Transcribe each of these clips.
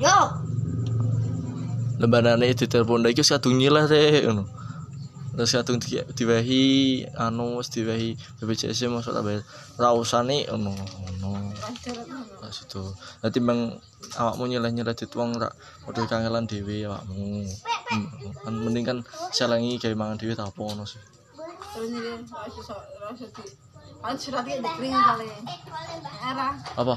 Yo. lembarane ditelepon iki wis kadung nyileh teh ngono terus kadung di, diwehi anu wis diwehi BPJS masuk tak bayar ra usane ngono ngono Nah, situ dadi meng awakmu nyileh-nyileh dituang rak padha kangelan dhewe awakmu Hmm, kan mending kan selengi gawe mangan dhewe ta apa ngono sih Terus di. Kan surat iki dikring kali. Era apa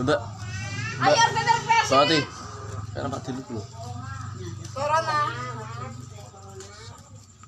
Mbak. Ayo, Ayo, Mbak. Mbak. Mbak. Mbak.